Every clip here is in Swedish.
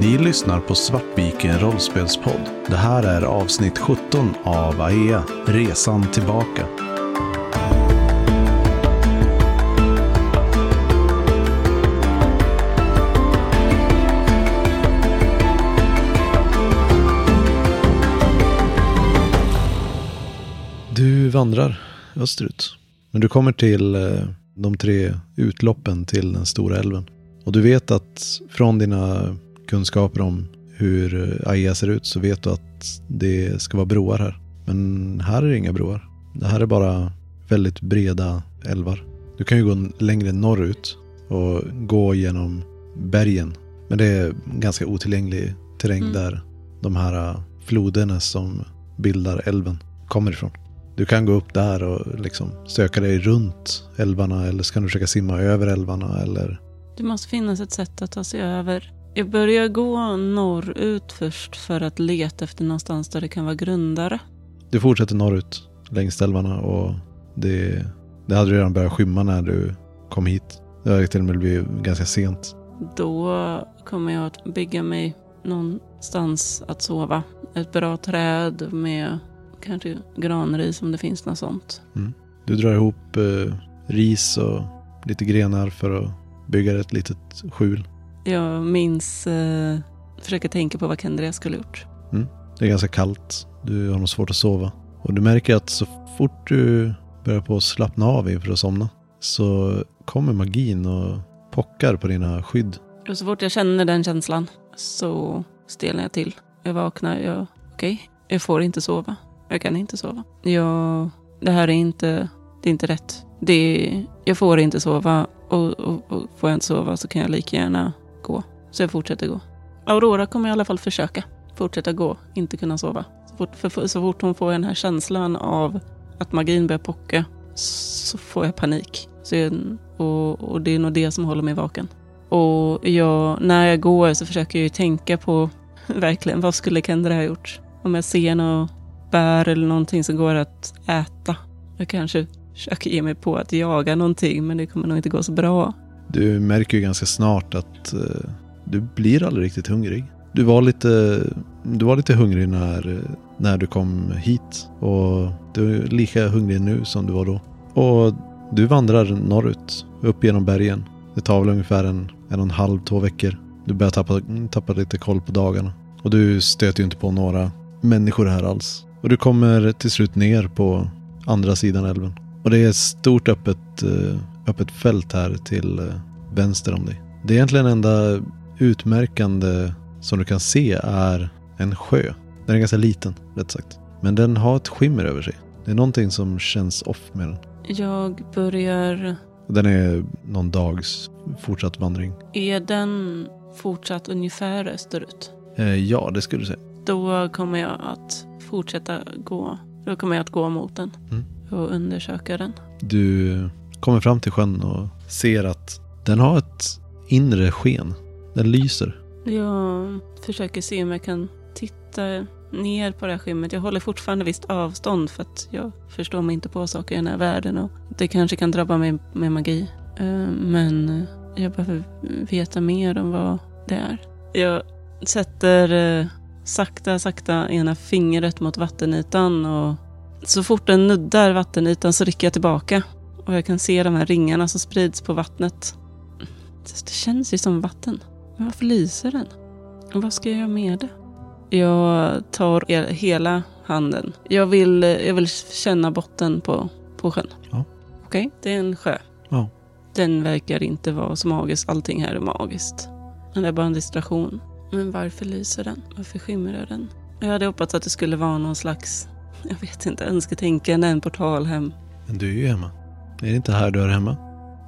Ni lyssnar på Svartviken rollspelspodd. Det här är avsnitt 17 av AEA, Resan tillbaka. Du vandrar österut. Men du kommer till eh, de tre utloppen till den stora älven. Och du vet att från dina kunskaper om hur AIA ser ut så vet du att det ska vara broar här. Men här är det inga broar. Det här är bara väldigt breda älvar. Du kan ju gå längre norrut och gå genom bergen. Men det är ganska otillgänglig terräng Mm. där de här floderna som bildar älven kommer ifrån. Du kan gå upp där och liksom söka dig runt älvarna eller så kan du försöka simma över älvarna eller Det måste finnas ett sätt att ta sig över. Jag börjar gå norrut först för att leta efter någonstans där det kan vara grundare. Du fortsätter norrut längs älvarna och det, det hade redan börjat skymma när du kom hit. Det hade till och med blivit ganska sent. Då kommer jag att bygga mig någonstans att sova. Ett bra träd med kanske granris om det finns något sånt. Du drar ihop eh, ris och lite grenar för att bygga ett litet skjul. Jag minns, eh, försöker tänka på vad Kendria skulle gjort. Det är ganska kallt. Du har nog svårt att sova. Och du märker att så fort du börjar på att slappna av inför att somna så kommer magin och pockar på dina skydd. Och så fort jag känner den känslan så stelnar jag till. Jag vaknar, jag, okej, jag får inte sova. Jag kan inte sova. Jag, det här är inte, det är inte rätt. Det, jag får inte sova och, och, och får jag inte sova så kan jag lika gärna gå. Så jag fortsätter gå. Aurora kommer i alla fall försöka fortsätta gå, inte kunna sova. Så fort, för, så fort hon får den här känslan av att magin börjar pocka så får jag panik. Så jag, och, och det är nog det som håller mig vaken. Och jag, när jag går så försöker jag ju tänka på verkligen vad skulle Kendra ha gjort? Om jag ser något bär eller någonting som går att äta. Jag kanske försöker ge mig på att jaga någonting men det kommer nog inte gå så bra. Du märker ju ganska snart att eh, du blir aldrig riktigt hungrig. Du var lite, du var lite hungrig när, när du kom hit. Och du är lika hungrig nu som du var då. Och du vandrar norrut, upp genom bergen. Det tar väl ungefär en, en och en halv, två veckor. Du börjar tappa, tappa lite koll på dagarna. Och du stöter ju inte på några människor här alls. Och du kommer till slut ner på andra sidan älven. Och det är ett stort öppet, eh, öppet fält här till eh, vänster om dig. Det är egentligen enda utmärkande som du kan se är en sjö. Den är ganska liten, rätt sagt. Men den har ett skimmer över sig. Det är någonting som känns off med den. Jag börjar... Den är någon dags fortsatt vandring. Är den fortsatt ungefär österut? Eh, ja, det skulle du säga. Då kommer jag att fortsätta gå. Då kommer jag att gå mot den Mm. och undersöka den. Du kommer fram till sjön och ser att den har ett inre sken. Den lyser. Jag försöker se om jag kan titta ner på det här skimmet. Jag håller fortfarande visst avstånd för att jag förstår mig inte på saker i den här världen och det kanske kan drabba mig med magi. Eh, men jag behöver veta mer om vad det är. Jag sätter eh, sakta, sakta ena fingret mot vattenytan och så fort den nuddar vattenytan så rycker jag tillbaka och jag kan se de här ringarna som sprids på vattnet. Det känns ju som vatten. Men varför lyser den? Och vad ska jag göra med det? Jag tar he- hela handen. Jag vill, jag vill känna botten på, på sjön. Ja. Okej, det är en sjö. Ja. Den verkar inte vara så magisk. Allting här är magiskt. Men det är bara en distraktion. Men varför lyser den? Varför skimrar den? Jag hade hoppats att det skulle vara någon slags, jag vet inte, önsketänkande, en portal hem. Men du är ju hemma. Är det inte här du är hemma?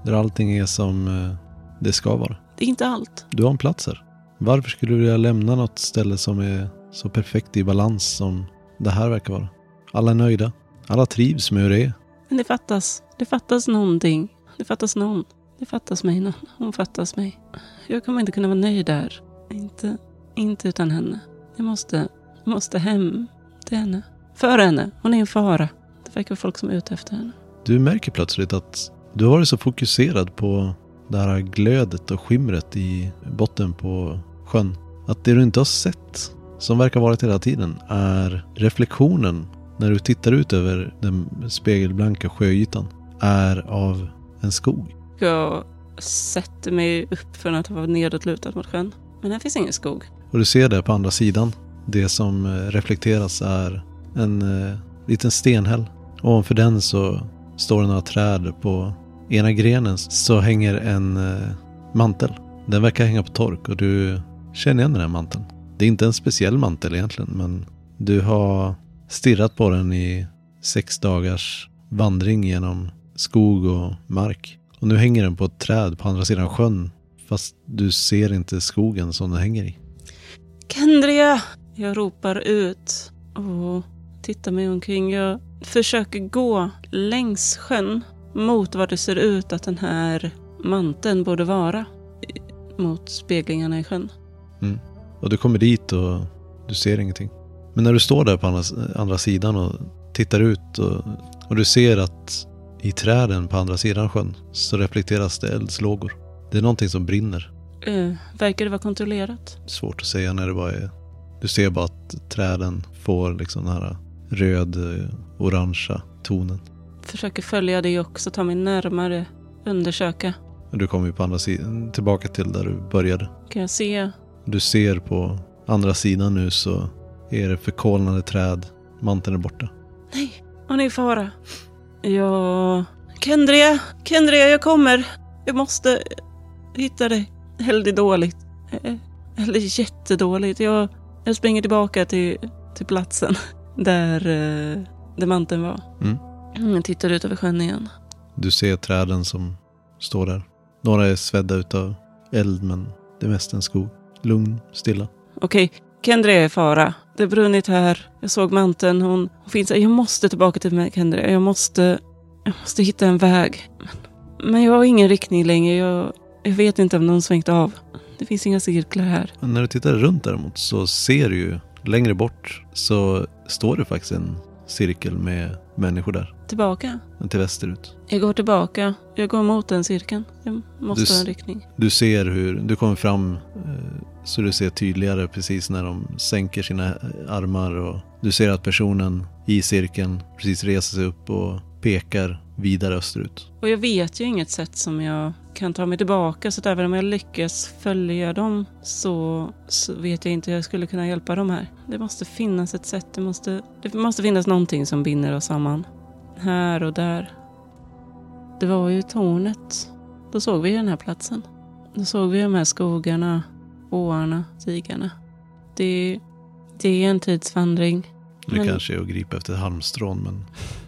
Där allting är som eh, det ska vara. Det är inte allt. Du har en plats här. Varför skulle du vilja lämna något ställe som är så perfekt i balans som det här verkar vara? Alla är nöjda. Alla trivs med hur det är. Men det fattas. Det fattas någonting. Det fattas någon. Det fattas mig. Någon. Hon fattas mig. Jag kommer inte kunna vara nöjd där. Inte, inte utan henne. Jag måste, jag måste hem till henne. För henne. Hon är en fara. Det verkar vara folk som är ute efter henne. Du märker plötsligt att du har varit så fokuserad på det här glödet och skimret i botten på sjön. att det du inte har sett, som verkar varit hela tiden, är reflektionen när du tittar ut över den spegelblanka sjöytan, är av en skog. Jag sätter mig upp från att vara nedåtlutad mot sjön. Men här finns ingen skog. Och du ser det på andra sidan. Det som eh, reflekteras är en eh, liten stenhäll. Ovanför den så står det några träd. På ena grenen så hänger en eh, mantel. Den verkar hänga på tork och du känner igen den här manteln. Det är inte en speciell mantel egentligen men du har stirrat på den i sex dagars vandring genom skog och mark. Och nu hänger den på ett träd på andra sidan sjön. Fast du ser inte skogen som den hänger i. Kendria! Jag ropar ut och tittar mig omkring. Jag försöker gå längs sjön mot vad det ser ut att den här manteln borde vara. Mot speglingarna i sjön. Mm. Och du kommer dit och du ser ingenting. Men när du står där på andra, andra sidan och tittar ut och, och du ser att i träden på andra sidan sjön så reflekteras det eldslågor. Det är någonting som brinner. Uh, verkar det vara kontrollerat? Svårt att säga när det bara är... Du ser bara att träden får liksom den här röd-orangea tonen. Försöker följa det också, ta mig närmare, undersöka. Du kommer ju på andra sidan, tillbaka till där du började. Kan jag se? Du ser på andra sidan nu så är det förkolnade träd. Manteln är borta. Nej, hon är i fara. Ja... Kendria! Kendria, jag kommer! Jag måste hitta dig. Eller dåligt. Eller jättedåligt. Jag, jag springer tillbaka till, till platsen där, eh, där manteln var. Mm. Jag tittar ut över sjön igen. Du ser träden som står där. Några är svedda utav eld men det är mest en skog. Lugn, stilla. Okej, Kendria är i fara. Det har brunnit här. Jag såg manteln. Hon, hon finns här. Jag måste tillbaka till mig, Kendria. Jag måste, jag måste hitta en väg. Men, men jag har ingen riktning längre. Jag, jag vet inte om någon svängt av. Det finns inga cirklar här. Men när du tittar runt däremot så ser du ju längre bort så står det faktiskt en cirkel med människor där. Tillbaka? Till västerut. Jag går tillbaka. Jag går mot den cirkeln. Jag måste Du ha en riktning. Du ser hur, du kommer fram eh, så du ser tydligare precis när de sänker sina eh, armar och du ser att personen i cirkeln precis reser sig upp och pekar vidare österut. Och jag vet ju inget sätt som jag kan ta mig tillbaka. Så att även om jag lyckas följa dem så, så vet jag inte hur jag skulle kunna hjälpa dem här. Det måste finnas ett sätt. Det måste, det måste finnas någonting som binder oss samman. Här och där. Det var ju tornet. Då såg vi den här platsen. Då såg vi de här skogarna, åarna, stigarna. Det, det är en tidsvandring. Det Men- kanske är att gripa efter halmstrån men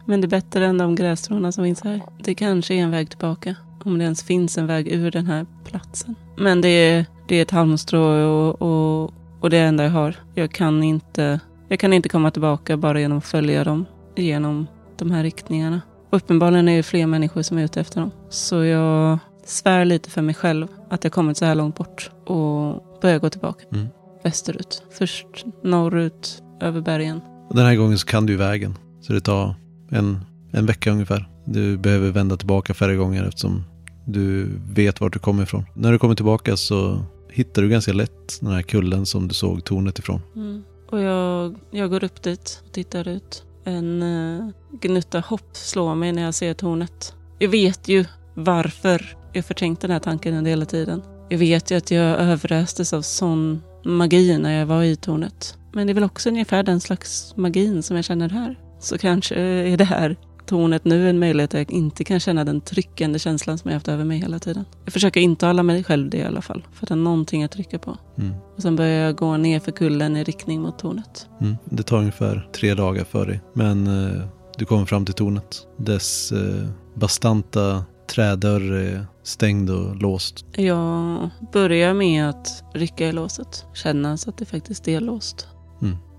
Men det är bättre än de grässtråna som finns här. Det kanske är en väg tillbaka. Om det ens finns en väg ur den här platsen. Men det är, det är ett halmstrå och, och, och det enda jag har. Jag kan, inte, jag kan inte komma tillbaka bara genom att följa dem. Genom de här riktningarna. Uppenbarligen är det fler människor som är ute efter dem. Så jag svär lite för mig själv att jag kommit så här långt bort. Och börjar gå tillbaka. Mm. Västerut. Först norrut, över bergen. och den här gången så kan du vägen. Så det tar en, en vecka ungefär. Du behöver vända tillbaka färre gånger eftersom du vet vart du kommer ifrån. När du kommer tillbaka så hittar du ganska lätt den här kullen som du såg tornet ifrån. Mm. Och jag, jag går upp dit och tittar ut. En uh, gnutta hopp slår mig när jag ser tornet. Jag vet ju varför jag förtänkt den här tanken under hela tiden. Jag vet ju att jag överöstes av sån magi när jag var i tornet. Men det är väl också ungefär den slags magin som jag känner här. Så kanske är det här tornet nu en möjlighet att jag inte kan känna den tryckande känslan som jag haft över mig hela tiden. Jag försöker intala mig själv det i alla fall. För att det är någonting att trycka på. Mm. Och sen börjar jag gå ner för kullen i riktning mot tornet. Mm. Det tar ungefär tre dagar för dig. Men eh, du kommer fram till tornet. Dess eh, bastanta trädörr är stängd och låst. Jag börjar med att rycka i låset. Känna så att det faktiskt är låst.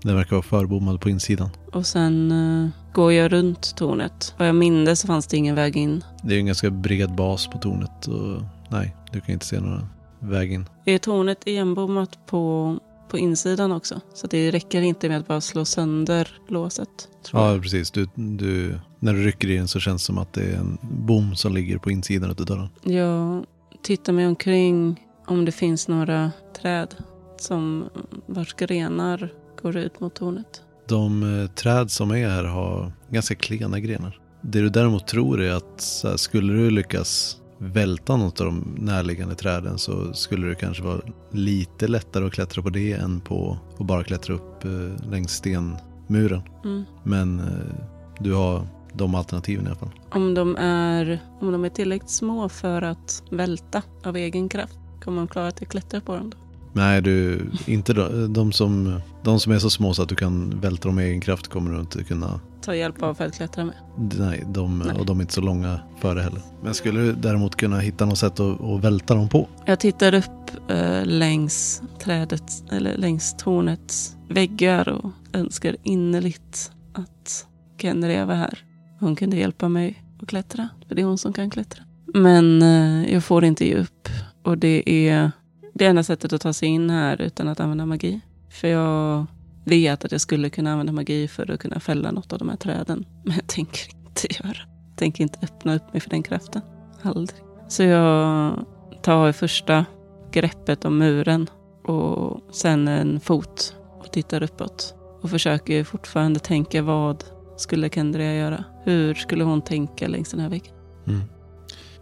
Den verkar vara förbommad på insidan. Och sen eh, går jag runt tornet. Vad jag minns så fanns det ingen väg in. Det är en ganska bred bas på tornet och nej, du kan inte se några väg in. Är tornet igenbommat på, på insidan också? Så det räcker inte med att bara slå sönder låset. Tror jag. Ja, precis. Du, du, när du rycker i den så känns det som att det är en bom som ligger på insidan av dörren. Jag tittar mig omkring om det finns några träd. som vars grenar går ut mot tornet. De eh, träd som är här har ganska klena grenar. Det du däremot tror är att här, skulle du lyckas välta något av de närliggande träden så skulle det kanske vara lite lättare att klättra på det än på att bara klättra upp eh, längs stenmuren. Mm. Men eh, du har de alternativen i alla fall. Om de, är, om de är tillräckligt små för att välta av egen kraft, kommer de klara att jag klättrar på dem då? Nej, du, inte de, de, som, de som är så små så att du kan välta dem med egen kraft kommer du inte kunna. Ta hjälp av för att klättra med. Nej, de, Nej. och de är inte så långa före heller. Men skulle du däremot kunna hitta något sätt att, att välta dem på? Jag tittar upp eh, längs trädet, eller längs tornets väggar och önskar innerligt att Kendria var här. Hon kunde hjälpa mig att klättra, för det är hon som kan klättra. Men eh, jag får inte ge upp och det är det enda sättet att ta sig in här utan att använda magi. För jag vet att jag skulle kunna använda magi för att kunna fälla något av de här träden. Men jag tänker inte göra. Jag tänker inte öppna upp mig för den kraften. Aldrig. Så jag tar första greppet om muren och sen en fot och tittar uppåt. Och försöker fortfarande tänka vad skulle Kendria göra? Hur skulle hon tänka längs den här väggen? Mm.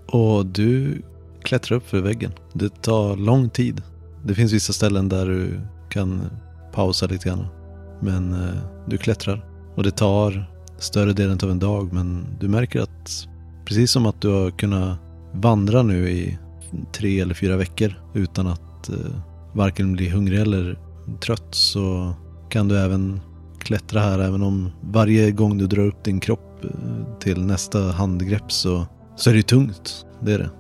Och du Klättra upp för väggen. Det tar lång tid. Det finns vissa ställen där du kan pausa lite grann. Men eh, du klättrar. Och det tar större delen av en dag. Men du märker att precis som att du har kunnat vandra nu i tre eller fyra veckor utan att eh, varken bli hungrig eller trött så kan du även klättra här även om varje gång du drar upp din kropp eh, till nästa handgrepp så, så är det tungt. Det är det.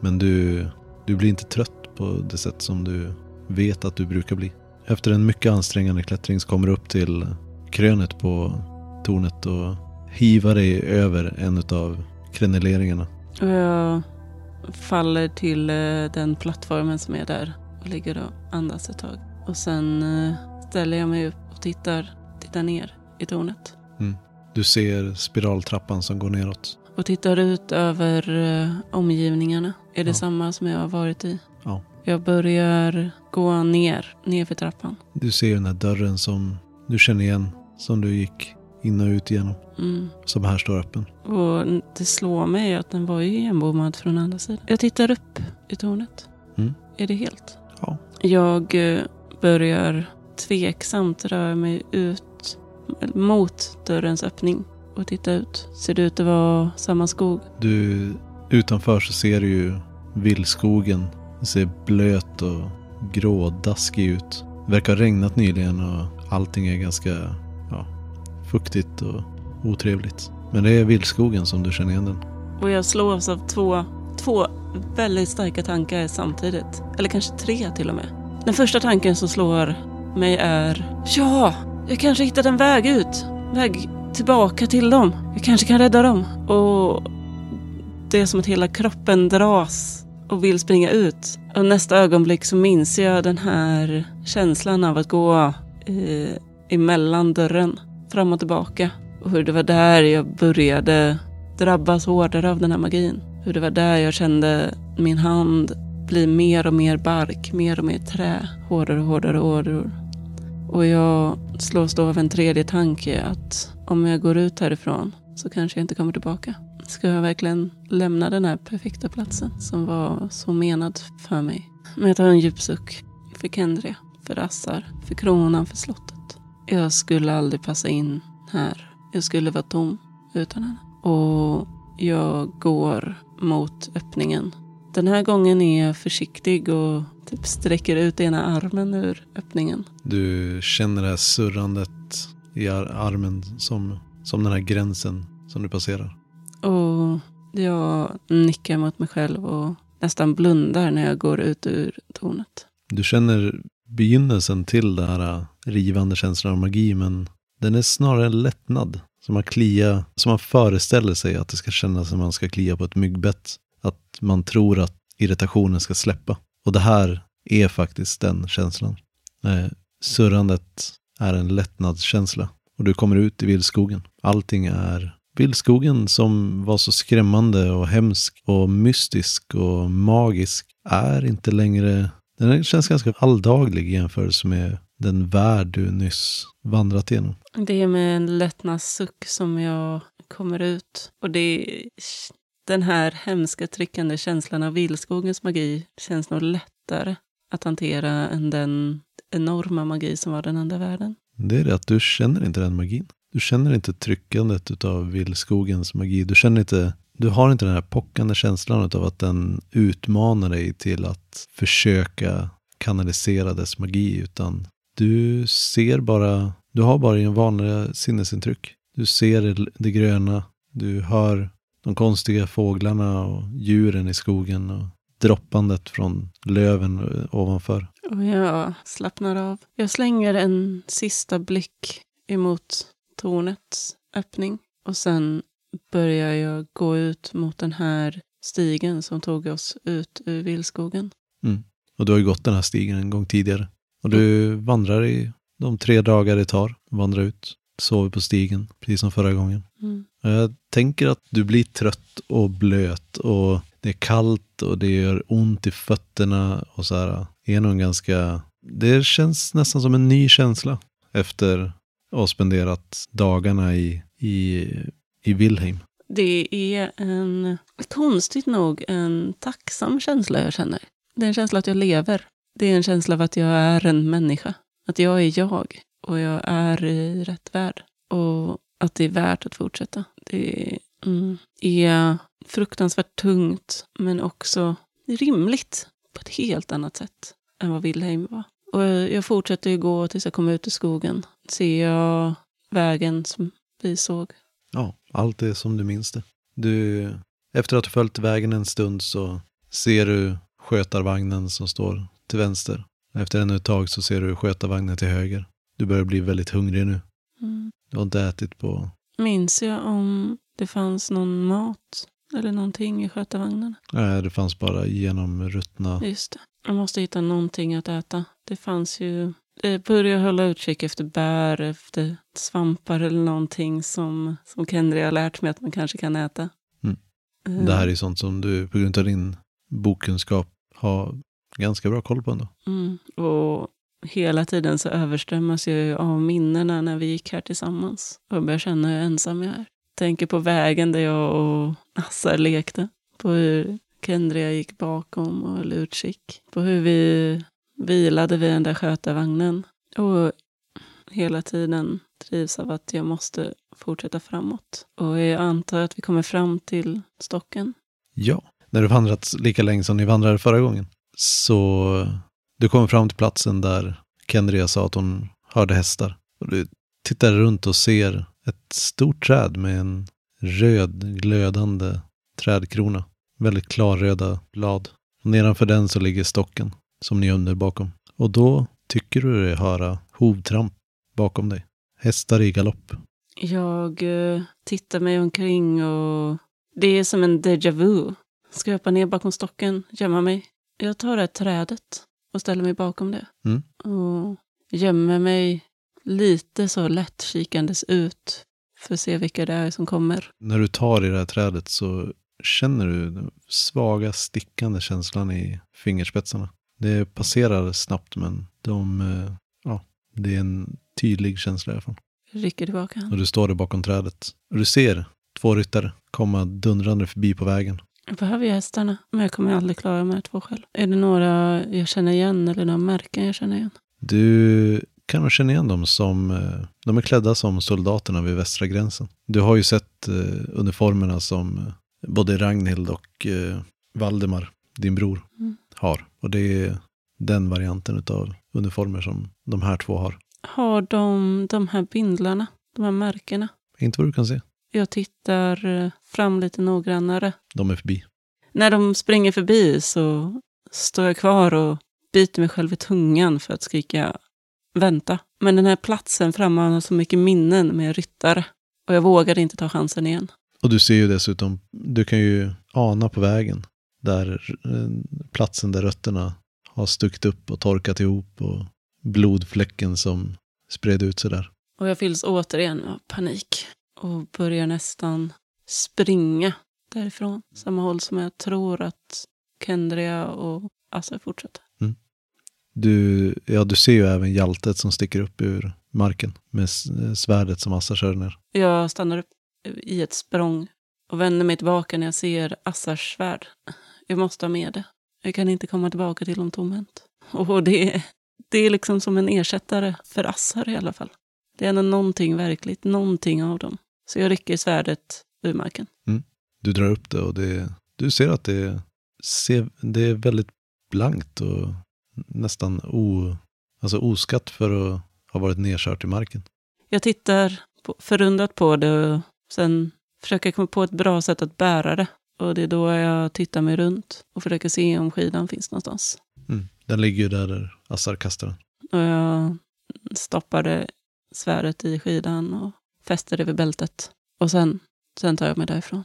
Men du, du blir inte trött på det sätt som du vet att du brukar bli. Efter en mycket ansträngande klättring så kommer du upp till krönet på tornet och hivar dig över en av kreneleringarna. Och jag faller till eh, den plattformen som är där och ligger och andas ett tag. Och sen eh, ställer jag mig upp och tittar, tittar ner i tornet. Du ser spiraltrappan som går neråt. Och tittar ut över eh, omgivningarna. Är det Ja. samma som jag har varit i? Ja. Jag börjar gå ner, ner för trappan. Du ser den här dörren som du känner igen. Som du gick in och ut igenom. Mm. Som här står öppen. Och det slår mig att den var ju igenbommad från andra sidan. Jag tittar upp i tornet. Mm. Är det helt? Ja. Jag eh, börjar tveksamt röra mig ut mot dörrens öppning och titta ut. Ser det ut att vara samma skog? Du, utanför så ser du ju villskogen. Den ser blöt och grådaskig ut. Det verkar ha regnat nyligen och allting är ganska ja, fuktigt och otrevligt. Men det är villskogen som du känner igen den. Och jag slås av två, två väldigt starka tankar samtidigt. Eller kanske tre till och med. Den första tanken som slår mig är Ja, jag kanske hittat en väg ut. Väg tillbaka till dem. Jag kanske kan rädda dem. Och det är som att hela kroppen dras och vill springa ut. Och nästa ögonblick så minns jag den här känslan av att gå eh, emellan dörren, fram och tillbaka. Och hur det var där jag började drabbas hårdare av den här magin. Hur det var där jag kände min hand bli mer och mer bark, mer och mer trä. Hårdare och hårdare och hårdare. Och jag slås då av en tredje tanke att om jag går ut härifrån så kanske jag inte kommer tillbaka. Ska jag verkligen lämna den här perfekta platsen som var så menad för mig? Men jag tar en djup suck för Kendria, för Assar, för kronan, för slottet. Jag skulle aldrig passa in här. Jag skulle vara tom utan henne. Och jag går mot öppningen. Den här gången är jag försiktig och typ sträcker ut ena armen ur öppningen. Du känner det här surrandet i armen som, som den här gränsen som du passerar. Och jag nickar mot mig själv och nästan blundar när jag går ut ur tornet. Du känner begynnelsen till den här rivande känslan av magi, men den är snarare en lättnad. Som man, klia, som man föreställer sig att det ska kännas när man ska klia på ett myggbett. Att man tror att irritationen ska släppa. Och det här är faktiskt den känslan. Eh, surrandet är en lättnadskänsla. Och du kommer ut i vildskogen. Allting är vildskogen som var så skrämmande och hemsk och mystisk och magisk är inte längre Den känns ganska alldaglig i jämförelse med den värld du nyss vandrat igenom. Det är med en lättnadssuck som jag kommer ut. Och det är den här hemska tryckande känslan av vildskogens magi känns nog lättare att hantera än den enorma magi som var den andra världen. Det är det att du känner inte den magin. Du känner inte tryckandet av vildskogens magi. Du känner inte, du har inte den här pockande känslan av att den utmanar dig till att försöka kanalisera dess magi. Utan du ser bara, du har bara en vanliga sinnesintryck. Du ser det, det gröna, du hör de konstiga fåglarna och djuren i skogen och droppandet från löven ovanför. Och jag slappnar av. Jag slänger en sista blick emot tornets öppning. Och sen börjar jag gå ut mot den här stigen som tog oss ut ur vildskogen. Mm. Och du har ju gått den här stigen en gång tidigare. Och du vandrar i de tre dagar det tar att vandra ut. Sover på stigen, precis som förra gången. Mm. Jag tänker att du blir trött och blöt och det är kallt och det gör ont i fötterna och så här. Det är nog ganska, det känns nästan som en ny känsla efter och spenderat dagarna i, i, i Wilhelm. Det är en, konstigt nog, en tacksam känsla jag känner. Det är en känsla att jag lever. Det är en känsla av att jag är en människa. Att jag är jag och jag är i rätt värld. Och att det är värt att fortsätta. Det mm, är fruktansvärt tungt, men också rimligt på ett helt annat sätt än vad Wilhelm var. Och jag fortsätter ju gå tills jag kommer ut i skogen. Ser jag vägen som vi såg. Ja, allt är som du minns det. Du, efter att ha följt vägen en stund så ser du skötarvagnen som står till vänster. Efter ännu ett tag så ser du skötarvagnen till höger. Du börjar bli väldigt hungrig nu. Mm. Du har inte ätit på... Minns jag om det fanns någon mat eller någonting i skötarvagnen? Nej, det fanns bara genomruttna... Jag måste hitta någonting att äta. Det fanns ju... Jag började hålla utkik efter bär, efter svampar eller någonting som, som Kendry har lärt mig att man kanske kan äta. Mm. Uh. Det här är sånt som du på grund av din bokkunskap har ganska bra koll på ändå. Mm. Och hela tiden så överströmmas jag av minnena när vi gick här tillsammans. Och jag börjar känna hur ensam jag är. Tänker på vägen där jag och Assar lekte. På hur Kendria gick bakom och höll utkik. På hur vi vilade vid den där skötarvagnen. Och hela tiden drivs av att jag måste fortsätta framåt. Och jag antar att vi kommer fram till stocken. Ja, när du vandrat lika länge som ni vandrade förra gången. Så du kommer fram till platsen där Kendria sa att hon hörde hästar. Och du tittar runt och ser ett stort träd med en röd glödande trädkrona. Väldigt klarröda blad. Och nedanför den så ligger stocken som ni gömde bakom. Och då tycker du dig höra hovtramp bakom dig. Hästar i galopp. Jag uh, tittar mig omkring och det är som en déjà vu. Ska jag hoppa ner bakom stocken, gömma mig. Jag tar det här trädet och ställer mig bakom det. Mm. Och gömmer mig lite så lätt kikandes ut för att se vilka det är som kommer. När du tar i det här trädet så känner du den svaga stickande känslan i fingerspetsarna. Det passerar snabbt men de, eh, ja, det är en tydlig känsla i alla fall. Rycker tillbaka. Och du står där bakom trädet. Och du ser två ryttare komma dundrande förbi på vägen. Jag behöver ju hästarna, men jag kommer aldrig klara de här två själv. Är det några jag känner igen eller några märken jag känner igen? Du kan nog känna igen dem som, eh, de är klädda som soldaterna vid västra gränsen. Du har ju sett eh, uniformerna som både Ragnhild och Valdemar, din bror, mm. har. Och det är den varianten av uniformer som de här två har. Har de de här bindlarna, de här märkena? Inte vad du kan se. Jag tittar eh, fram lite noggrannare. De är förbi. När de springer förbi så står jag kvar och biter mig själv i tungan för att skrika vänta. Men den här platsen frammanar så mycket minnen med ryttare. Och jag vågar inte ta chansen igen. Och du ser ju dessutom, du kan ju ana på vägen. Där eh, platsen där rötterna har stuckit upp och torkat ihop och blodfläcken som spred ut sig där. Och jag fylls återigen av panik och börjar nästan springa därifrån. Samma håll som jag tror att Kendria och Assa fortsätter. Mm. Du, ja, du ser ju även hjältet som sticker upp ur marken med svärdet som Assa kör ner. Jag stannar upp i ett språng och vänder mig tillbaka när jag ser Assars svärd. Jag måste ha med det. Jag kan inte komma tillbaka till dem tomhänt. Och det, är- det är liksom som en ersättare för Assar i alla fall. Det är ändå någonting verkligt, någonting av dem. Så jag rycker svärdet ur marken. Du drar upp det och det, du ser att det, ser, det är väldigt blankt och nästan o, alltså oskatt för att ha varit nedkört i marken. Jag tittar på, förundrat på det och sen försöker komma på ett bra sätt att bära det. Och det är då jag tittar mig runt och försöker se om skidan finns någonstans. Mm. Den ligger ju där, där Assar kastar den. Och jag stoppade svärdet i skidan och fäster det vid bältet. Och sen, sen tar jag mig därifrån.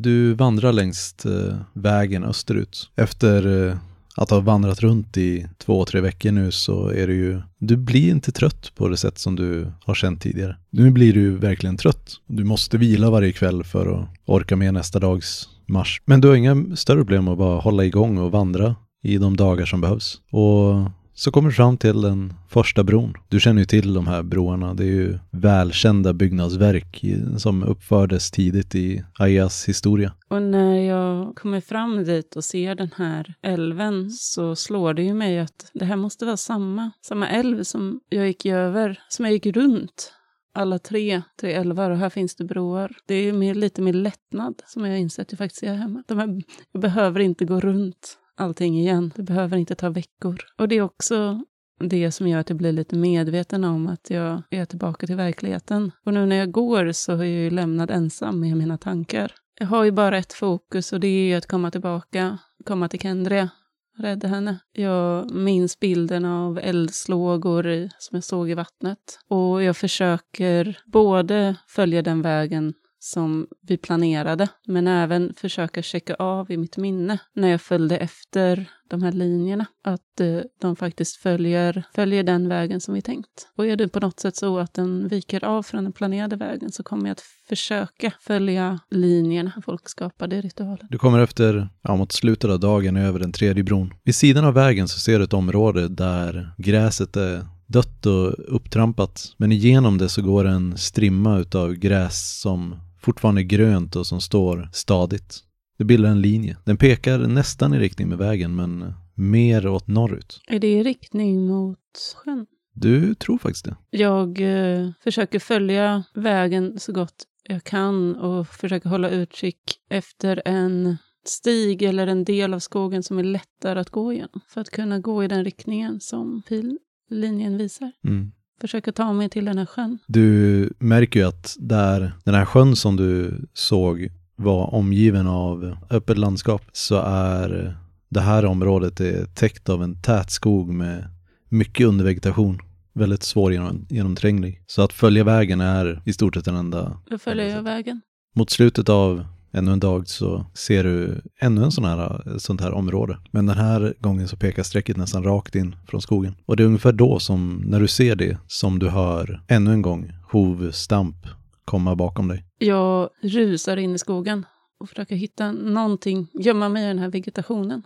Du vandrar längs eh, vägen österut. Efter eh, att ha vandrat runt i två, tre veckor nu så är det ju, du blir inte trött på det sätt som du har känt tidigare. Nu blir du verkligen trött. Du måste vila varje kväll för att orka med nästa dags marsch. Men du har inga större problem att bara hålla igång och vandra i de dagar som behövs. Och så kommer du fram till den första bron. Du känner ju till de här broarna. Det är ju välkända byggnadsverk som uppfördes tidigt i Ayas historia. Och när jag kommer fram dit och ser den här älven så slår det ju mig att det här måste vara samma, samma älv som jag gick över, som jag gick runt alla tre, tre älvar och här finns det broar. Det är mer, lite mer lättnad som jag har insett jag faktiskt är hemma. De här, jag behöver inte gå runt allting igen. Det behöver inte ta veckor. Och det är också det som gör att jag blir lite medveten om att jag är tillbaka till verkligheten. Och nu när jag går så är jag ju lämnad ensam med mina tankar. Jag har ju bara ett fokus och det är ju att komma tillbaka, komma till Kendria, rädda henne. Jag minns bilden av eldslågor som jag såg i vattnet. Och jag försöker både följa den vägen som vi planerade, men även försöka checka av i mitt minne när jag följde efter de här linjerna, att eh, de faktiskt följer, följer den vägen som vi tänkt. Och är det på något sätt så att den viker av från den planerade vägen så kommer jag att försöka följa linjerna folk skapade i ritualen. Du kommer efter, ja, mot slutet av dagen över den tredje bron. Vid sidan av vägen så ser du ett område där gräset är dött och upptrampat. Men igenom det så går en strimma utav gräs som fortfarande grönt och som står stadigt. Det bildar en linje. Den pekar nästan i riktning med vägen men mer åt norrut. Är det i riktning mot sjön? Du tror faktiskt det. Jag eh, försöker följa vägen så gott jag kan och försöker hålla utkik efter en stig eller en del av skogen som är lättare att gå igenom för att kunna gå i den riktningen som pillinjen visar. Mm. Försöka ta mig till den här sjön. Du märker ju att där den här sjön som du såg var omgiven av öppet landskap så är det här området är täckt av en tät skog med mycket undervegetation. Väldigt svår genom, genomtränglig. Så att följa vägen är i stort sett den enda. Då följer jag vägen. Mot slutet av ännu en dag så ser du ännu en sån här, sånt här område. Men den här gången så pekar strecket nästan rakt in från skogen. Och det är ungefär då som, när du ser det, som du hör ännu en gång hovstamp komma bakom dig. Jag rusar in i skogen och försöker hitta någonting, gömma mig i den här vegetationen.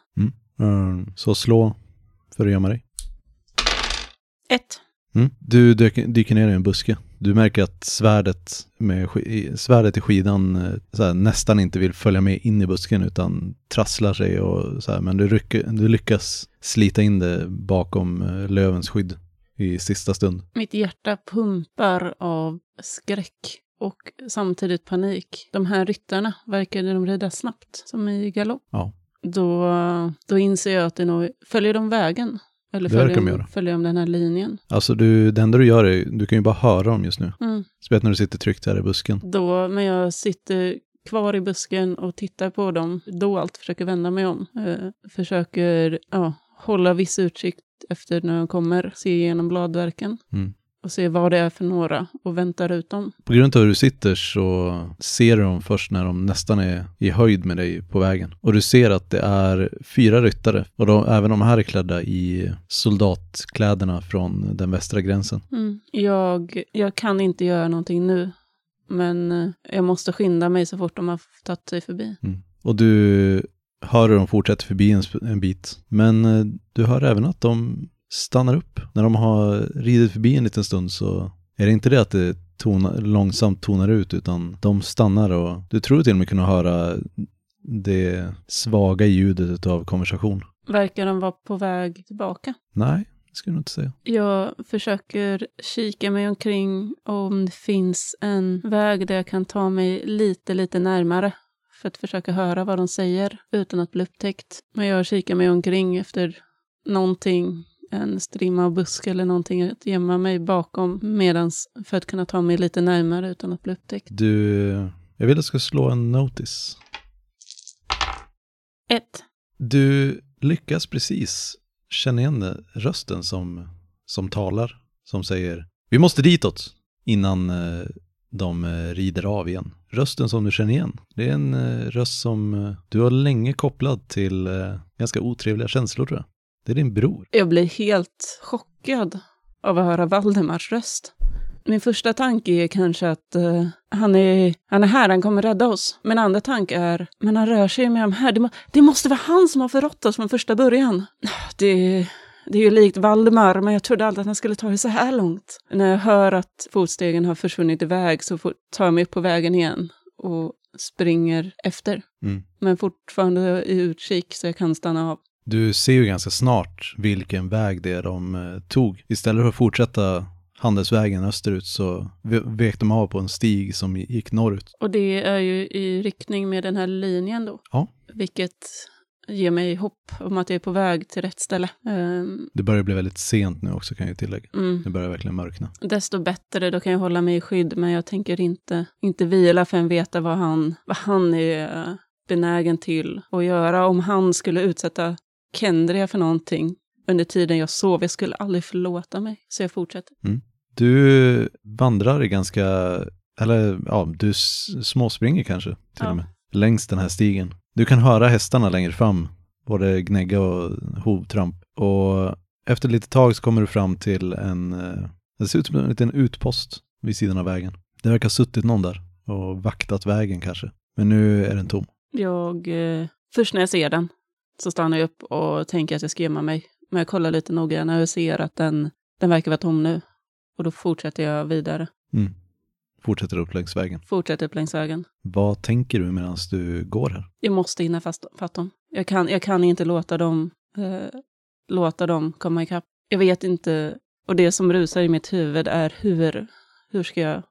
Mm. Så slå för att gömma dig. Ett. Mm. Du dyker, dyker ner i en buske. Du märker att svärdet, med, svärdet i skidan eh, här, nästan inte vill följa med in i busken utan trasslar sig och så här, men du, rycker, du lyckas slita in det bakom eh, lövens skydd i sista stund. Mitt hjärta pumpar av skräck och samtidigt panik. De här ryttarna verkade de rida snabbt, som i galopp. Ja. Då, då inser jag att det nog... Följer de vägen? Eller Det följer, de följer de den här linjen? Alltså du, det enda du gör är, du kan ju bara höra dem just nu. Mm. Speciellt när du sitter tryggt här i busken. Då, men jag sitter kvar i busken och tittar på dem, dolt, försöker vända mig om. Eh, försöker ja, hålla viss utsikt efter när de kommer, se igenom bladverken Mm. Och se vad det är för några och väntar ut dem. På grund av hur du sitter så ser du dem först när de nästan är i höjd med dig på vägen. Och du ser att det är fyra ryttare och de, även de här är klädda i soldatkläderna från den västra gränsen. Mm. Jag, jag kan inte göra någonting nu, men eh, jag måste skynda mig så fort de har tagit sig förbi. Mm. Och du hör hur de fortsätter förbi en, en bit. Men eh, du hör även att de stannar upp. När de har ridit förbi en liten stund så är det inte det att det tonar, långsamt tonar ut utan de stannar och du tror till och med kunna höra det svaga ljudet av konversation. Verkar de vara på väg tillbaka? Nej, det skulle jag inte säga. Jag försöker kika mig omkring om det finns en väg där jag kan ta mig lite, lite närmare för att försöka höra vad de säger utan att bli upptäckt. Men jag kikar mig omkring efter någonting, en strimma av buske eller någonting att gömma mig bakom medans för att kunna ta mig lite närmare utan att bli upptäckt. Du, jag vill att du ska slå en notice. Ett. Du lyckas precis känna igen rösten som, som talar, som säger vi måste ditåt innan eh, de eh, rider av igen. Rösten som du känner igen, det är en eh, röst som du har länge kopplad till ganska otrevliga känslor tror jag. Det är din bror. Jag blir helt chockad av att höra Valdemars röst. Min första tanke är kanske att eh, han, är, han är här, han kommer rädda oss. Min andra tanke är, men han rör sig med de här. Det, må, det måste vara han som har förrått oss från första början. Det, det är ju likt Valdemar, men jag trodde aldrig att han skulle ta det så här långt. När jag hör att fotstegen har försvunnit iväg så får, tar jag mig upp på vägen igen och springer efter. Mm. Men fortfarande i utkik så jag kan stanna av. Du ser ju ganska snart vilken väg det är de eh, tog. Istället för att fortsätta handelsvägen österut så ve- vek de av på en stig som gick norrut. Och det är ju i riktning med den här linjen då. Ja. Vilket ger mig hopp om att jag är på väg till rätt ställe. Ehm, Det börjar bli väldigt sent nu också kan jag tillägga. mm. Det börjar verkligen mörkna. Desto bättre, då kan jag hålla mig i skydd. Men jag tänker inte, inte vila förrän veta vad han, vad han är eh, benägen till att göra. Om han skulle utsätta Kendria för någonting under tiden jag sov, jag skulle aldrig förlåta mig. Så jag fortsätter. Du vandrar i ganska, eller ja, du småspringer kanske till Ja. och med, längs den här stigen. Du kan höra hästarna längre fram, både gnägga och hovtramp. Och efter lite tag så kommer du fram till en, eh, det ser ut som en liten utpost vid sidan av vägen. Det verkar ha suttit någon där och vaktat vägen kanske. Men nu är den tom. Jag, eh, först när jag ser den så stannar jag upp och tänker att jag ska gömma mig. Men jag kollar lite noggrannare och ser att den, den verkar vara tom nu. Och då fortsätter jag vidare. Mm. Fortsätter upp längs vägen. Fortsätter upp längs vägen. Vad tänker du medan du går här? Jag måste hinna fast, fatt dem. Jag kan, jag kan inte låta dem, eh, låta dem komma ikapp. Jag vet inte, och det som rusar i mitt huvud är hur, hur, ska, jag,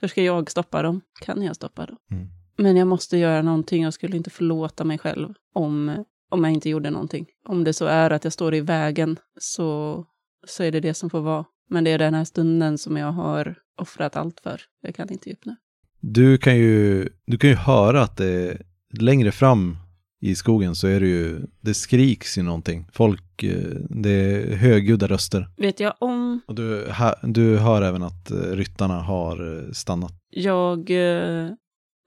hur ska jag stoppa dem? Kan jag stoppa dem? Mm. Men jag måste göra någonting. Jag skulle inte förlåta mig själv om, om jag inte gjorde någonting. Om det så är att jag står i vägen så, så är det det som får vara. Men det är den här stunden som jag har offrat allt för. Jag kan inte nu. Du kan ju, du kan ju höra att det längre fram i skogen så är det ju, det skriks ju någonting. Folk, eh, det är högljudda röster. Vet jag om Och du, ha, du hör även att eh, ryttarna har eh, stannat. jag eh,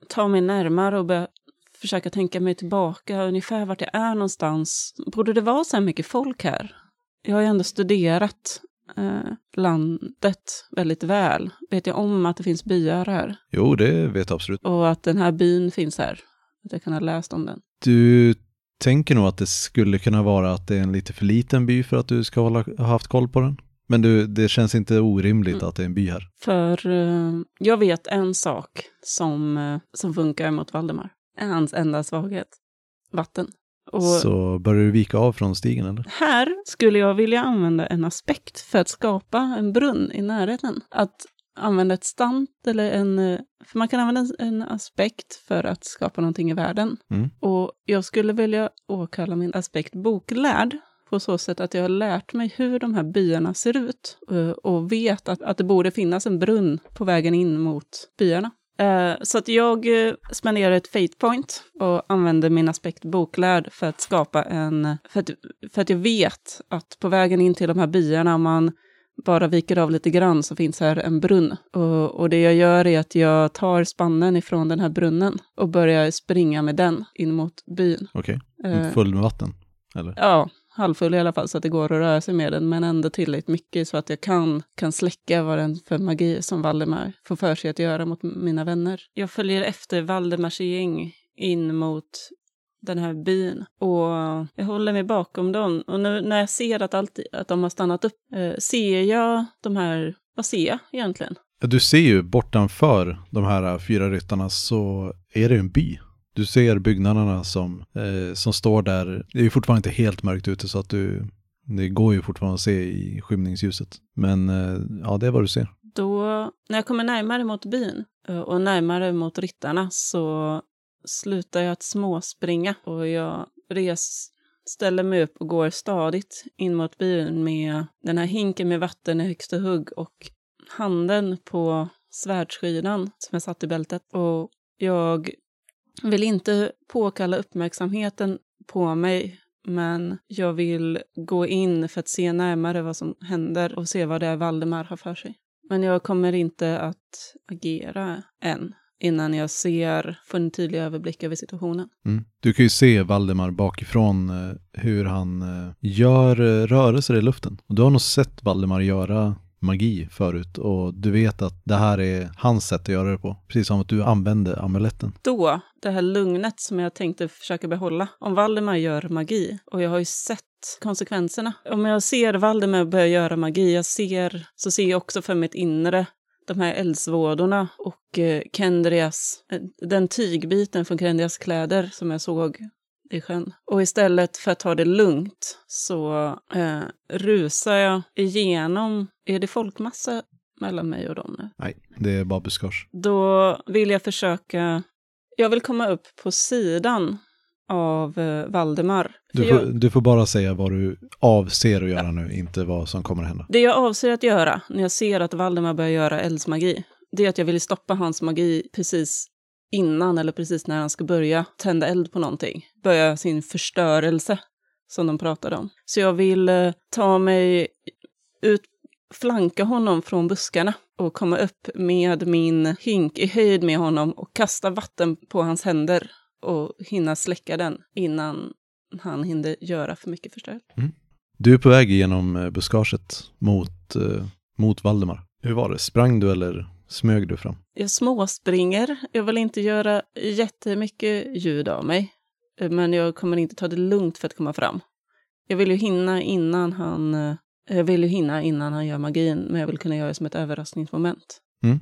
tar mig närmare och börjar försöka tänka mig tillbaka ungefär vart jag är någonstans. Borde det vara så här mycket folk här? Jag har ju ändå studerat eh, landet väldigt väl. Vet jag om att det finns byar här? Jo, det vet jag absolut. Och att den här byn finns här. Att jag kan ha läst om den. Du tänker nog att det skulle kunna vara att det är en lite för liten by för att du ska ha haft koll på den. Men du, det känns inte orimligt Mm. att det är en by här. För eh, jag vet en sak som, eh, som funkar mot Valdemar. Är hans enda svaghet. Vatten. Och Så börjar du vika av från stigen eller? här skulle jag vilja använda en aspekt för att skapa en brunn i närheten. Att använda ett stant eller en... eh, För man kan använda en aspekt för att skapa någonting i världen. Mm. Och jag skulle vilja åkalla min aspekt boklärd på så sätt att jag har lärt mig hur de här byarna ser ut eh, och vet att, att det borde finnas en brunn på vägen in mot byarna. Eh, Så att jag eh, spenderar ett fate point och använder min aspekt boklärd för att skapa en... För att, för att jag vet att på vägen in till de här byarna, om man bara viker av lite grann så finns här en brunn. Och, och det jag gör är att jag tar spannen ifrån den här brunnen och börjar springa med den in mot byn. Okej, Eh, full med vatten? Eller? Ja, halvfull i alla fall så att det går att röra sig med den, men ändå tillräckligt mycket så att jag kan, kan släcka vad den för magi som Valdemar får för sig att göra mot mina vänner. Jag följer efter Valdemars gäng in mot den här byn. Och jag håller mig bakom dem. Och nu när jag ser att, allt, att de har stannat upp, eh, ser jag de här, vad ser jag egentligen? Du ser ju bortanför de här fyra ryttarna så är det en by. Du ser byggnaderna som, eh, som står där. Det är ju fortfarande inte helt mörkt ute så att du, det går ju fortfarande att se i skymningsljuset. Men eh, ja, det är vad du ser. Då, när jag kommer närmare mot byn eh, och närmare mot ryttarna så slutar jag att småspringa och jag res, ställer mig upp och går stadigt in mot byn med den här hinken med vatten i högsta hugg och handen på svärdsskidan som jag satt i bältet. Och jag vill inte påkalla uppmärksamheten på mig men jag vill gå in för att se närmare vad som händer och se vad det är Valdemar har för sig. Men jag kommer inte att agera än innan jag ser, får en tydlig överblick över situationen. Mm. Du kan ju se Valdemar bakifrån eh, hur han eh, gör eh, rörelser i luften. Och du har nog sett Valdemar göra magi förut och du vet att det här är hans sätt att göra det på. Precis som att du använde amuletten. Då, det här lugnet som jag tänkte försöka behålla. Om Valdemar gör magi, och jag har ju sett konsekvenserna. Om jag ser Valdemar börja göra magi, jag ser, så ser jag också för mitt inre de här eldsvådorna och eh, Kendrias, eh, den tygbiten från Kendrias kläder som jag såg i sjön. Och istället för att ta det lugnt så eh, rusar jag igenom, är det folkmassa mellan mig och dem nu? Nej, det är bara buskage. Då vill jag försöka, jag vill komma upp på sidan av eh, Valdemar. Du får, jag, du får, bara säga vad du avser att göra ja. nu, inte vad som kommer att hända. Det jag avser att göra när jag ser att Valdemar börjar göra eldsmagi, det är att jag vill stoppa hans magi precis innan eller precis när han ska börja tända eld på någonting. Börja sin förstörelse, som de pratade om. Så jag vill eh, ta mig ut, flanka honom från buskarna och komma upp med min hink i höjd med honom och kasta vatten på hans händer och hinna släcka den innan han hinner göra för mycket förstörelse. Mm. Du är på väg genom eh, buskaget mot, eh, mot Valdemar. Hur var det? Sprang du eller smög du fram? Jag småspringer. Jag vill inte göra jättemycket ljud av mig. Eh, men jag kommer inte ta det lugnt för att komma fram. Jag vill ju hinna innan han, eh, jag vill ju hinna innan han gör magin, men jag vill kunna göra det som ett överraskningsmoment. Mm.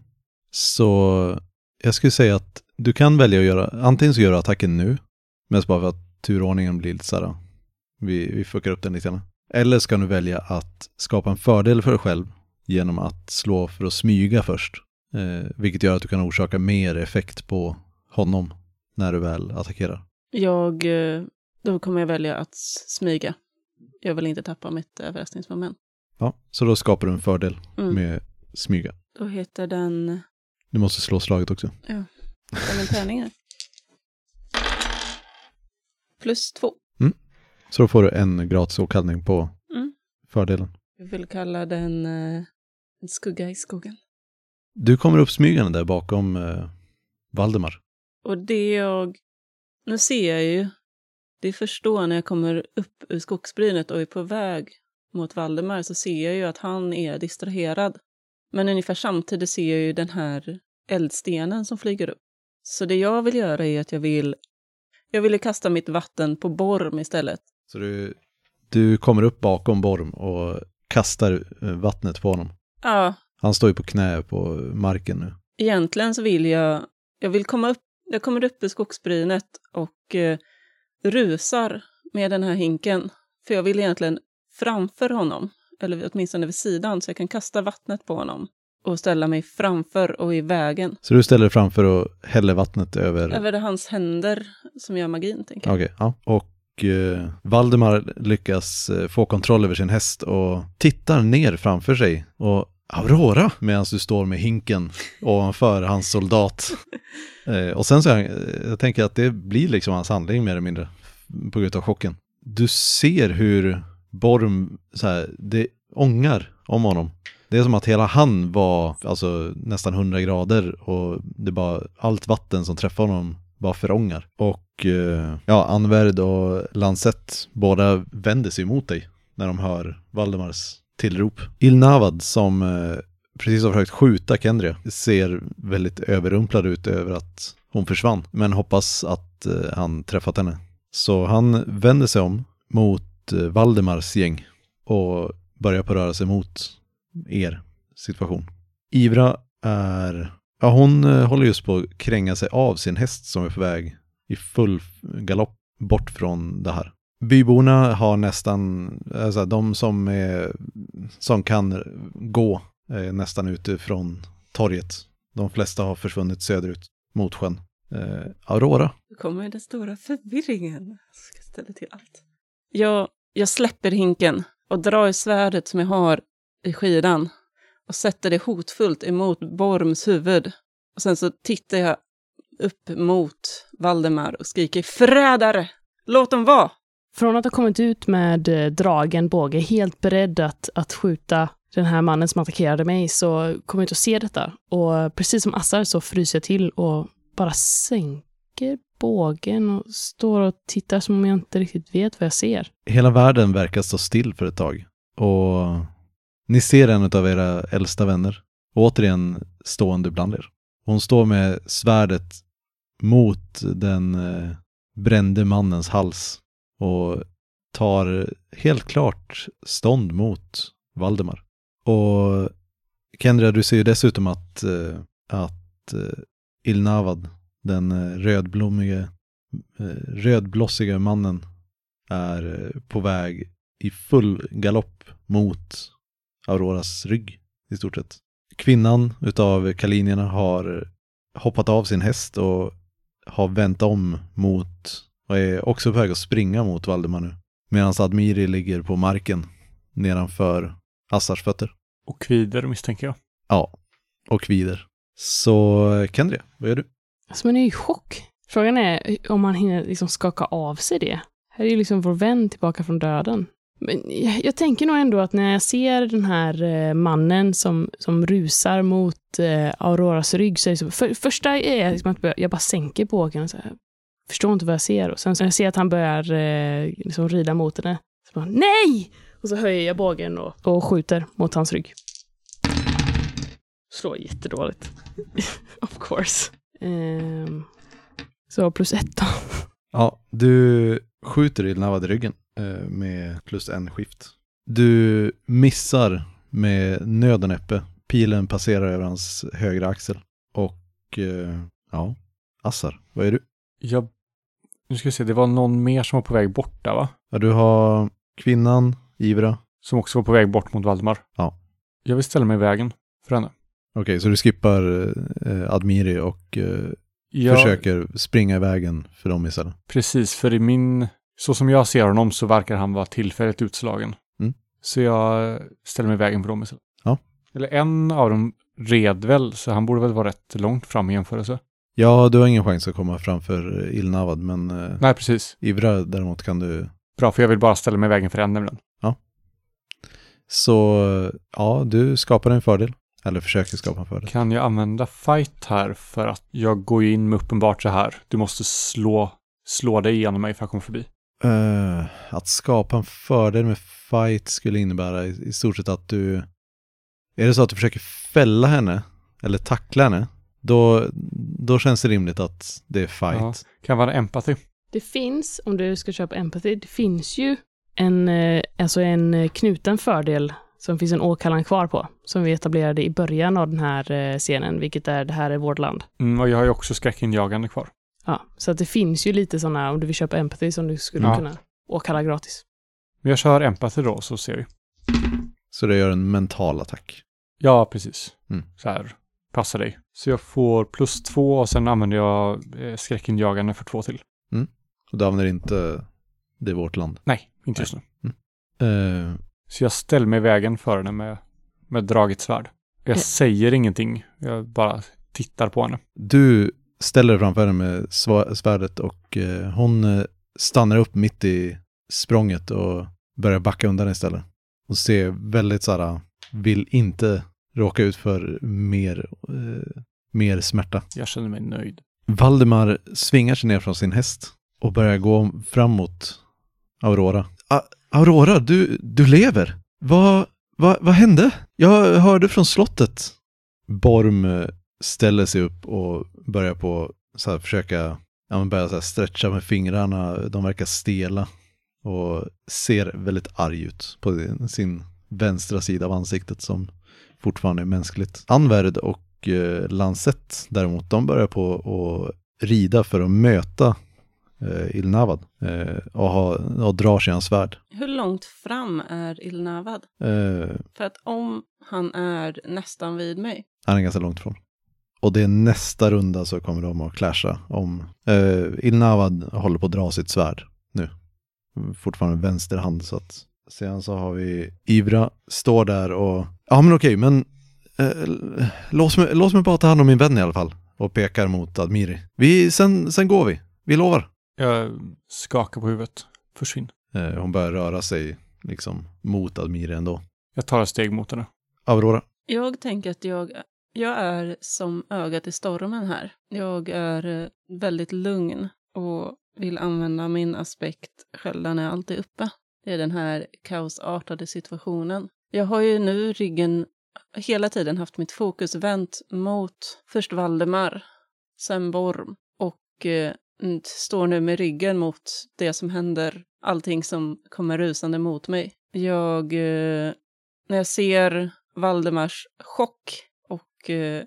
Så jag skulle säga att du kan välja att göra, antingen så gör du attacken nu, mest bara för att turordningen blir lite såhär, vi, vi fuckar upp den lite grann. Eller ska du välja att skapa en fördel för dig själv genom att slå för att smyga först. Eh, vilket gör att du kan orsaka mer effekt på honom när du väl attackerar. Jag, eh, då kommer jag välja att smyga. Jag vill inte tappa mitt överraskningsmoment. Ja, så då skapar du en fördel mm. med smyga. Då heter den... Du måste slå slaget också. Ja, som en tärning här. Plus två. Mm. Så då får du en gratis åkallning på mm. fördelen. Jag vill kalla den uh, en skugga i skogen. Du kommer upp smygande där bakom uh, Valdemar. Och det jag... Nu ser jag ju, det är först då när jag kommer upp ur skogsbrynet och är på väg mot Valdemar så ser jag ju att han är distraherad. Men ungefär samtidigt ser jag ju den här eldstenen som flyger upp. Så det jag vill göra är att jag vill... Jag ville kasta mitt vatten på Borm istället. Så du, du kommer upp bakom Borm och kastar eh, vattnet på honom? Ja. Han står ju på knä på marken nu. Egentligen så vill jag... Jag vill komma upp... Jag kommer upp i skogsbrynet och eh, rusar med den här hinken. För jag vill egentligen framför honom, eller åtminstone vid sidan, så jag kan kasta vattnet på honom och ställa mig framför och i vägen. Så du ställer dig framför och häller vattnet över? Över hans händer som gör magin, tänker jag. Okej, okay, ja. Och eh, Valdemar lyckas eh, få kontroll över sin häst och tittar ner framför sig och Aurora medan du står med hinken ovanför hans soldat. eh, och sen så jag, jag tänker att det blir liksom hans handling mer eller mindre på grund av chocken. Du ser hur Borm, så här, det ångar om honom. Det är som att hela han var alltså, nästan 100 grader och det bara allt vatten som träffar honom bara förångar. Och eh, ja, Anverd och Lansett båda vänder sig emot dig när de hör Valdemars tillrop. Ilnavad som eh, precis har försökt skjuta Kendria ser väldigt överrumplad ut över att hon försvann. Men hoppas att eh, han träffat henne Så han vänder sig om mot eh, Valdemars gäng och börjar på röra sig mot er situation. Ivra är, ja hon håller just på att kränga sig av sin häst som är på väg i full galopp bort från det här. Byborna har nästan, alltså de som, är, som kan gå är nästan ute från torget. De flesta har försvunnit söderut mot sjön. Eh, Aurora. Nu kommer den stora förvirringen. Jag ska ställa till allt. Jag, jag släpper hinken och drar i svärdet som jag har i skidan och sätter det hotfullt emot Borms huvud. Och sen så tittar jag upp mot Valdemar och skriker förrädare! Låt dem vara! Från att ha kommit ut med eh, dragen båge, helt beredd att, att skjuta den här mannen som attackerade mig, så kommer jag ut och ser detta. Och precis som Assar så fryser jag till och bara sänker bågen och står och tittar som om jag inte riktigt vet vad jag ser. Hela världen verkar stå still för ett tag. Och ni ser en av era äldsta vänner, återigen stående bland er. Hon står med svärdet mot den eh, brände mannens hals och tar helt klart stånd mot Valdemar. Och Kendra, du ser ju dessutom att, eh, att eh, Ilnavad, den eh, rödblommige, rödblossiga mannen, är på väg i full galopp mot Auroras rygg i stort sett. Kvinnan utav kalinierna har hoppat av sin häst och har vänt om mot och är också på väg att springa mot Valdemar nu. Medan Admiri ligger på marken nedanför Assars fötter. Och kvider misstänker jag. Ja, och kvider. Så Kendria, vad gör du? Alltså man är ju i chock. Frågan är om man hinner liksom skaka av sig det. Här är ju liksom vår vän tillbaka från döden. Men jag, jag tänker nog ändå att när jag ser den här eh, mannen som, som rusar mot eh, Auroras rygg så är det så, för, första är liksom att jag bara sänker bågen och så här, förstår inte vad jag ser. Och sen så ser jag ser att han börjar eh, liksom rida mot henne, så bara nej! Och så höjer jag bågen och, och skjuter mot hans rygg. Slår jättedåligt. of course. Um, så plus ett då. Ja, du skjuter Ilnavad i ryggen eh, med plus en skift. Du missar med nöd och näppe. Pilen passerar över hans högra axel. Och eh, ja, Assar, vad är du? Jag... Nu ska vi se, det var någon mer som var på väg bort där va? Ja, du har kvinnan, Ivra. Som också var på väg bort mot Valdemar. Ja. Jag vill ställa mig i vägen för henne. Okej, så du skippar eh, Admiri och eh, Jag, försöker springa i vägen för dem istället. Precis, för i min... Så som jag ser honom så verkar han vara tillfälligt utslagen. Mm. Så jag ställer mig i vägen för dem istället. Ja. Eller en av dem red väl, så han borde väl vara rätt långt fram i jämförelse. Ja, du har ingen chans att komma framför Ilnavad, men eh, Nej, precis. Ivra däremot kan du Bra, för jag vill bara ställa mig i vägen för en nämligen. Så ja, du skapar en fördel. Eller försöker skapa en fördel. Kan jag använda fight här för att jag går in med uppenbart så här. Du måste slå, slå dig igenom mig för att komma förbi. Eh, att skapa en fördel med fight skulle innebära i, i stort sett att du... Är det så att du försöker fälla henne, eller tackla henne, då, då känns det rimligt att det är fight. Ja. Kan vara empathy. Det finns, om du ska köpa empathy, det finns ju en, eh, alltså en eh, knuten fördel som finns en åkallan kvar på, som vi etablerade i början av den här eh, scenen, vilket är det här är vårt land. Mm, och jag har ju också skräckinjagande kvar. Ja, så att det finns ju lite sådana, om du vill köpa empathy, som du skulle Ja. kunna åkalla gratis. Men jag kör empathy då, så ser vi. Så det gör en mental attack. Ja, precis. Mm. Så här, passa dig. Så jag får plus två och sen använder jag eh, skräckinjagande för två till. Och du använder inte det är vårt land. Nej, inte just nu. Eh, Så jag ställer mig i vägen för henne med, med draget svärd. Jag Eh. säger ingenting. Jag bara tittar på henne. du ställer dig framför henne med svärdet och eh, hon stannar upp mitt i språnget och börjar backa undan istället. Och ser väldigt så här, vill inte råka ut för mer, eh, mer smärta. Jag känner mig nöjd. Valdemar svingar sig ner från sin häst och börjar gå framåt Aurora. A- Aurora, du, du lever! Vad, vad, vad hände? Jag hörde från slottet. Borm eh, ställer sig upp och börjar på så här försöka ja, men börjar så här stretcha med fingrarna. De verkar stela och ser väldigt arg ut på sin vänstra sida av ansiktet som fortfarande är mänskligt. Anvärd och eh, Lancet däremot, de börjar på att rida för att möta eh, Ilnavad eh, och, ha, och drar sig hans svärd. Hur långt fram är Ilnavad? Eh, För att om han är nästan vid mig. Han är ganska långt ifrån. Och det är nästa runda så kommer de att clasha om... Eh, Ilnavad håller på att dra sitt svärd nu. Fortfarande vänster hand så att... Sen så har vi Ivra, står där och... Ja men okej, men... Eh, låt, mig, låt mig bara ta hand om min vän i alla fall. Och pekar mot Admiri. Vi, sen, sen går vi. Vi lovar. Jag skakar på huvudet. Försvinn. Eh, hon börjar röra sig liksom mot Admiri ändå. Jag tar ett steg mot henne. Aurora. Jag tänker att jag, jag är som ögat i stormen här. Jag är eh, väldigt lugn och vill använda min aspekt skölden är alltid uppe. Det är den här kaosartade situationen. Jag har ju nu ryggen hela tiden haft mitt fokus vänt mot först Valdemar, sen Borm och eh, står nu med ryggen mot det som händer, allting som kommer rusande mot mig. Jag, eh, när jag ser Valdemars chock och eh,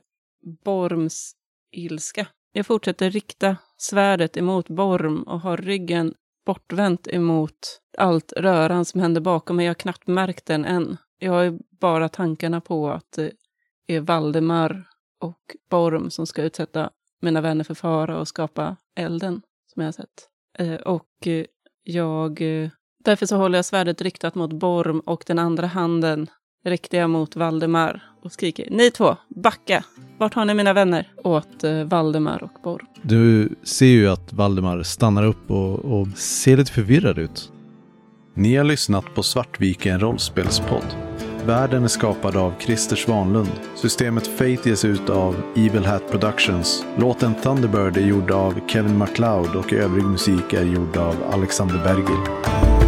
Borms ilska. Jag fortsätter rikta svärdet emot Borm och har ryggen bortvänt emot allt röran som händer bakom mig. Jag har knappt märkt den än. Jag har ju bara tankarna på att det är Valdemar och Borm som ska utsätta mina vänner för fara och skapa elden som jag har sett. Eh, och eh, jag... Eh, därför så håller jag svärdet riktat mot Borm och den andra handen räckte jag mot Valdemar och skriker Ni två, backa! Vart har ni mina vänner? Åt eh, Valdemar och Borm. Du ser ju att Valdemar stannar upp och, och ser lite förvirrad ut. Ni har lyssnat på Svartviken rollspelspodd. Världen är skapad av Christer Svanlund. Systemet Fate ges ut av Evil Hat Productions. Låten Thunderbird är gjord av Kevin MacLeod och övrig musik är gjord av Alexander Bergil.